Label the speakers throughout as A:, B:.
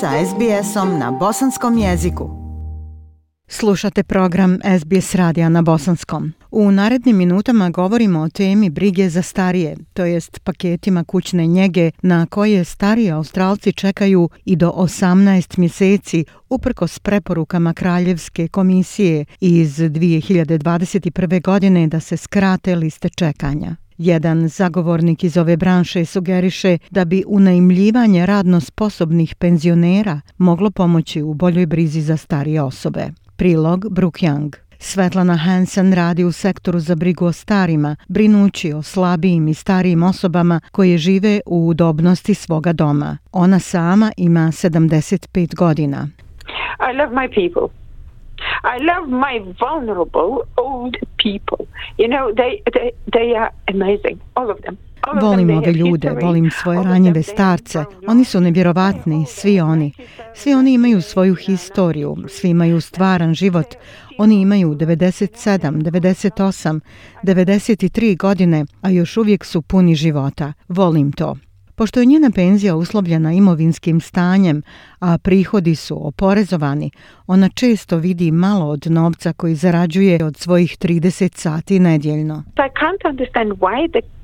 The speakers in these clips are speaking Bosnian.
A: sa SBS-om na bosanskom jeziku. Slušate program SBS radija na bosanskom. U narednim minutama govorimo o temi brige za starije, to jest paketima kućne njege na koje stariji australci čekaju i do 18 mjeseci uprkos preporukama Kraljevske komisije iz 2021. godine da se skrate liste čekanja. Jedan zagovornik iz ove branše sugeriše da bi unajmljivanje radno sposobnih penzionera moglo pomoći u boljoj brizi za starije osobe. Prilog Brook Young. Svetlana Hansen radi u sektoru za brigu o starima, brinući o slabijim i starijim osobama koje žive u udobnosti svoga doma. Ona sama ima 75 godina.
B: I love my people. I love my vulnerable old people. You know, they, they, they are amazing, all of them.
A: Volim ove ljude, volim svoje ranjive starce. Oni su nevjerovatni, svi oni. Svi oni imaju svoju historiju, svi imaju stvaran život. Oni imaju 97, 98, 93 godine, a još uvijek su puni života. Volim to. Pošto je njena penzija uslovljena imovinskim stanjem, a prihodi su oporezovani, ona često vidi malo od novca koji zarađuje od svojih 30 sati nedjeljno.
B: I can't understand why the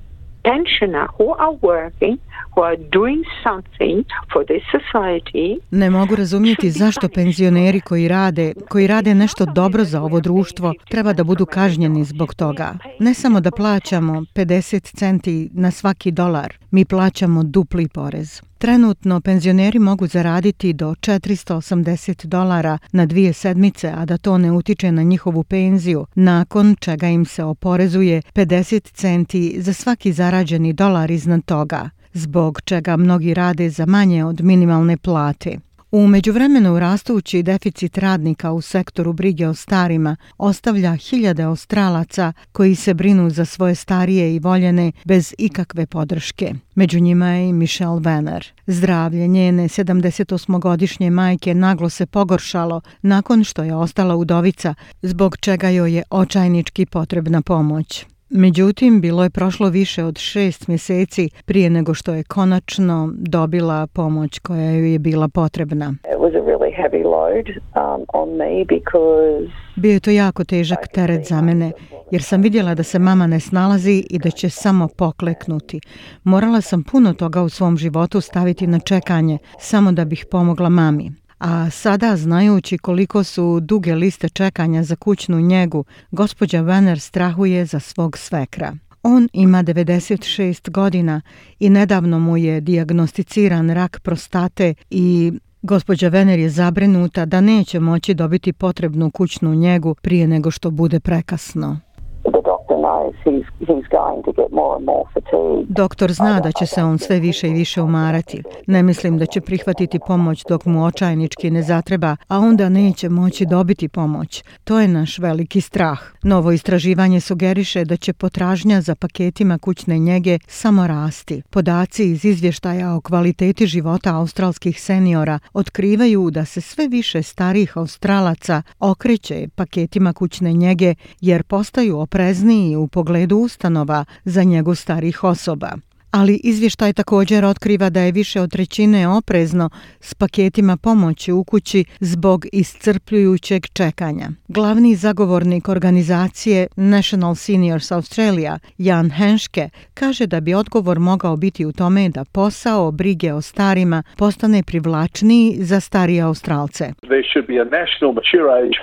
B: pensioner who are working, who are doing something for this society.
A: Ne mogu razumjeti zašto penzioneri koji rade, koji rade nešto dobro za ovo društvo, treba da budu kažnjeni zbog toga. Ne samo da plaćamo 50 centi na svaki dolar, mi plaćamo dupli porez. Trenutno penzioneri mogu zaraditi do 480 dolara na dvije sedmice, a da to ne utiče na njihovu penziju, nakon čega im se oporezuje 50 centi za svaki zarađeni dolar iznad toga, zbog čega mnogi rade za manje od minimalne plate. U međuvremenu rastući deficit radnika u sektoru brige o starima ostavlja hiljade australaca koji se brinu za svoje starije i voljene bez ikakve podrške. Među njima je i Michelle Banner. Zdravlje njene 78-godišnje majke naglo se pogoršalo nakon što je ostala udovica, zbog čega joj je očajnički potrebna pomoć. Međutim, bilo je prošlo više od šest mjeseci prije nego što je konačno dobila pomoć koja joj je bila potrebna. Um, Bio je to jako težak teret za mene, jer sam vidjela da se mama ne snalazi i da će samo pokleknuti. Morala sam puno toga u svom životu staviti na čekanje, samo da bih pomogla mami. A sada, znajući koliko su duge liste čekanja za kućnu njegu, gospođa Venner strahuje za svog svekra. On ima 96 godina i nedavno mu je diagnosticiran rak prostate i gospođa Wenner je zabrinuta da neće moći dobiti potrebnu kućnu njegu prije nego što bude prekasno. Doktor zna da će se on sve više i više umarati. Ne mislim da će prihvatiti pomoć dok mu očajnički ne zatreba, a onda neće moći dobiti pomoć. To je naš veliki strah. Novo istraživanje sugeriše da će potražnja za paketima kućne njege samo rasti. Podaci iz izvještaja o kvaliteti života australskih seniora otkrivaju da se sve više starih australaca okreće paketima kućne njege jer postaju oprezniji u pogledu ustanova za njegu starih osoba ali izvještaj također otkriva da je više od trećine oprezno s paketima pomoći u kući zbog iscrpljujućeg čekanja. Glavni zagovornik organizacije National Seniors Australia, Jan Henške, kaže da bi odgovor mogao biti u tome da posao brige o starima postane privlačniji za starije Australce.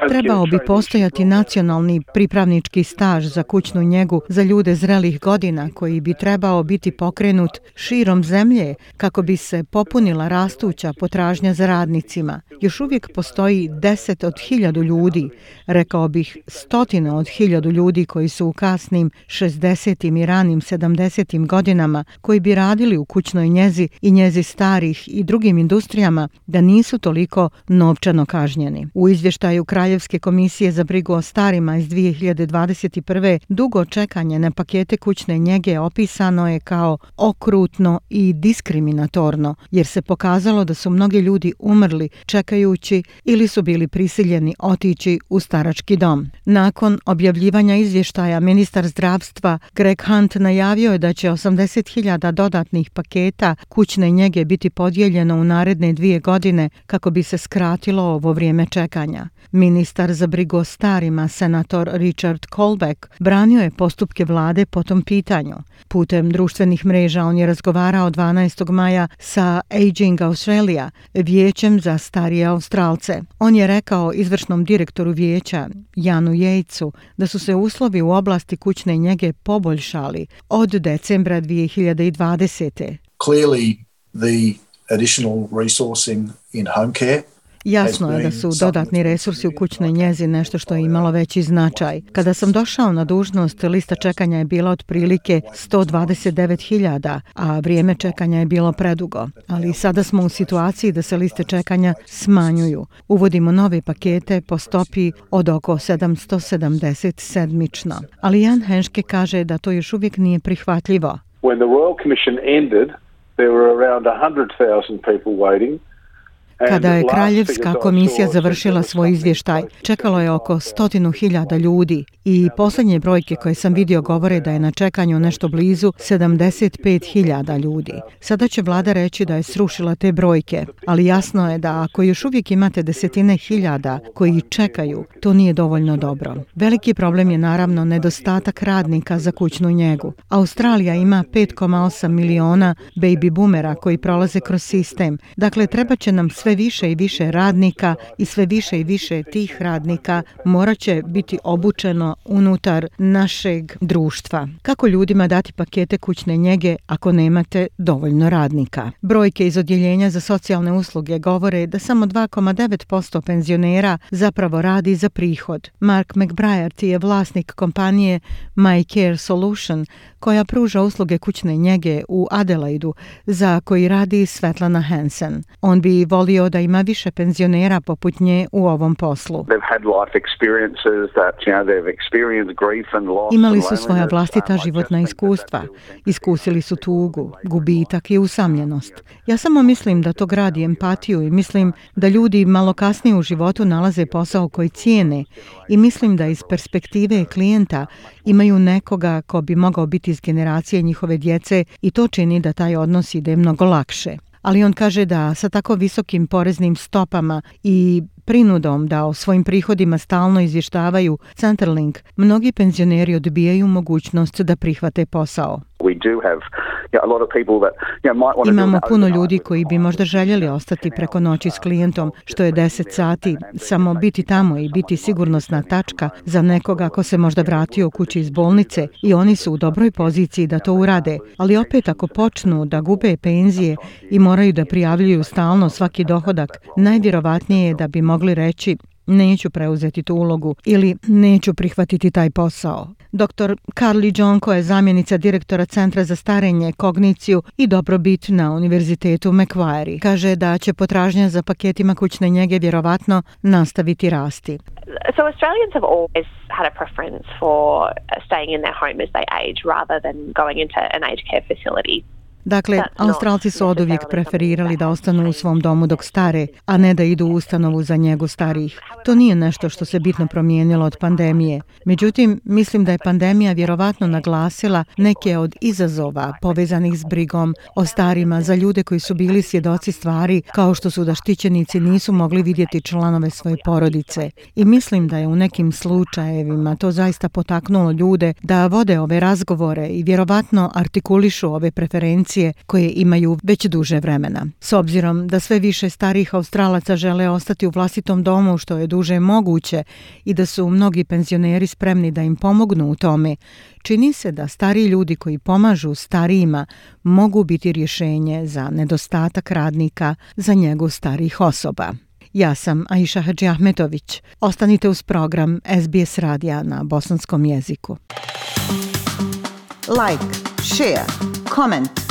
A: Trebao bi postojati nacionalni pripravnički staž za kućnu njegu za ljude zrelih godina koji bi trebao biti pokrenut pokrenut širom zemlje kako bi se popunila rastuća potražnja za radnicima. Još uvijek postoji deset od hiljadu ljudi, rekao bih stotine od hiljadu ljudi koji su u kasnim 60. i ranim 70. godinama koji bi radili u kućnoj njezi i njezi starih i drugim industrijama da nisu toliko novčano kažnjeni. U izvještaju Kraljevske komisije za brigu o starima iz 2021. dugo čekanje na pakete kućne njege opisano je kao okrutno i diskriminatorno, jer se pokazalo da su mnogi ljudi umrli čekajući ili su bili prisiljeni otići u starački dom. Nakon objavljivanja izvještaja, ministar zdravstva Greg Hunt najavio je da će 80.000 dodatnih paketa kućne njege biti podijeljeno u naredne dvije godine kako bi se skratilo ovo vrijeme čekanja. Ministar za brigu o starima, senator Richard Colbeck, branio je postupke vlade po tom pitanju. Putem društvenih mreža on je razgovarao 12. maja sa Aging Australia, vijećem za starije Australce. On je rekao izvršnom direktoru vijeća, Janu Jejcu, da su se uslovi u oblasti kućne njege poboljšali od decembra 2020.
C: Clearly, the additional resourcing in home care
A: Jasno je da su dodatni resursi u kućnoj njezi nešto što je imalo veći značaj. Kada sam došao na dužnost, lista čekanja je bila otprilike 129.000, a vrijeme čekanja je bilo predugo. Ali sada smo u situaciji da se liste čekanja smanjuju. Uvodimo nove pakete po stopi od oko 770 sedmično. Ali Jan Henške kaže da to još uvijek nije prihvatljivo. When the Royal Commission ended, there were around 100,000 people waiting Kada je Kraljevska komisija završila svoj izvještaj, čekalo je oko stotinu hiljada ljudi i posljednje brojke koje sam vidio govore da je na čekanju nešto blizu 75 hiljada ljudi. Sada će vlada reći da je srušila te brojke, ali jasno je da ako još uvijek imate desetine hiljada koji čekaju, to nije dovoljno dobro. Veliki problem je naravno nedostatak radnika za kućnu njegu. Australija ima 5,8 miliona baby boomera koji prolaze kroz sistem. Dakle, treba će nam sve sve više i više radnika i sve više i više tih radnika moraće biti obučeno unutar našeg društva. Kako ljudima dati pakete kućne njege ako nemate dovoljno radnika? Brojke iz odjeljenja za socijalne usluge govore da samo 2,9% penzionera zapravo radi za prihod. Mark McBriart je vlasnik kompanije My Care Solution koja pruža usluge kućne njege u Adelaidu za koji radi Svetlana Hansen. On bi volio da ima više penzionera poput nje u ovom poslu. Imali su svoja vlastita životna iskustva. Iskusili su tugu, gubitak i usamljenost. Ja samo mislim da to gradi empatiju i mislim da ljudi malo kasnije u životu nalaze posao koji cijene i mislim da iz perspektive klijenta imaju nekoga ko bi mogao biti iz generacije njihove djece i to čini da taj odnos ide mnogo lakše ali on kaže da sa tako visokim poreznim stopama i prinudom da o svojim prihodima stalno izvještavaju Centerlink, mnogi penzioneri odbijaju mogućnost da prihvate posao. Imamo puno ljudi koji bi možda željeli ostati preko noći s klijentom, što je 10 sati, samo biti tamo i biti sigurnosna tačka za nekoga ko se možda vratio kući iz bolnice i oni su u dobroj poziciji da to urade. Ali opet ako počnu da gube penzije i moraju da prijavljuju stalno svaki dohodak, najvjerovatnije je da bi mogli reći neću preuzeti tu ulogu ili neću prihvatiti taj posao. Dr. Carly Jonko je zamjenica direktora Centra za starenje, kogniciju i dobrobit na Univerzitetu Macquarie. Kaže da će potražnja za paketima kućne njege vjerovatno nastaviti rasti. So Australians have always had a preference for staying in their home as they age rather than going into an aged care facility. Dakle, Australci su od uvijek preferirali da ostanu u svom domu dok stare, a ne da idu u ustanovu za njegu starih. To nije nešto što se bitno promijenilo od pandemije. Međutim, mislim da je pandemija vjerovatno naglasila neke od izazova povezanih s brigom o starima za ljude koji su bili svjedoci stvari kao što su da štićenici nisu mogli vidjeti članove svoje porodice. I mislim da je u nekim slučajevima to zaista potaknulo ljude da vode ove razgovore i vjerovatno artikulišu ove preferencije informacije koje imaju već duže vremena. S obzirom da sve više starih Australaca žele ostati u vlastitom domu što je duže moguće i da su mnogi penzioneri spremni da im pomognu u tome, čini se da stari ljudi koji pomažu starijima mogu biti rješenje za nedostatak radnika za njegu starih osoba. Ja sam Aisha Hadži Ahmetović. Ostanite uz program SBS radija na bosanskom jeziku. Like, share, comment.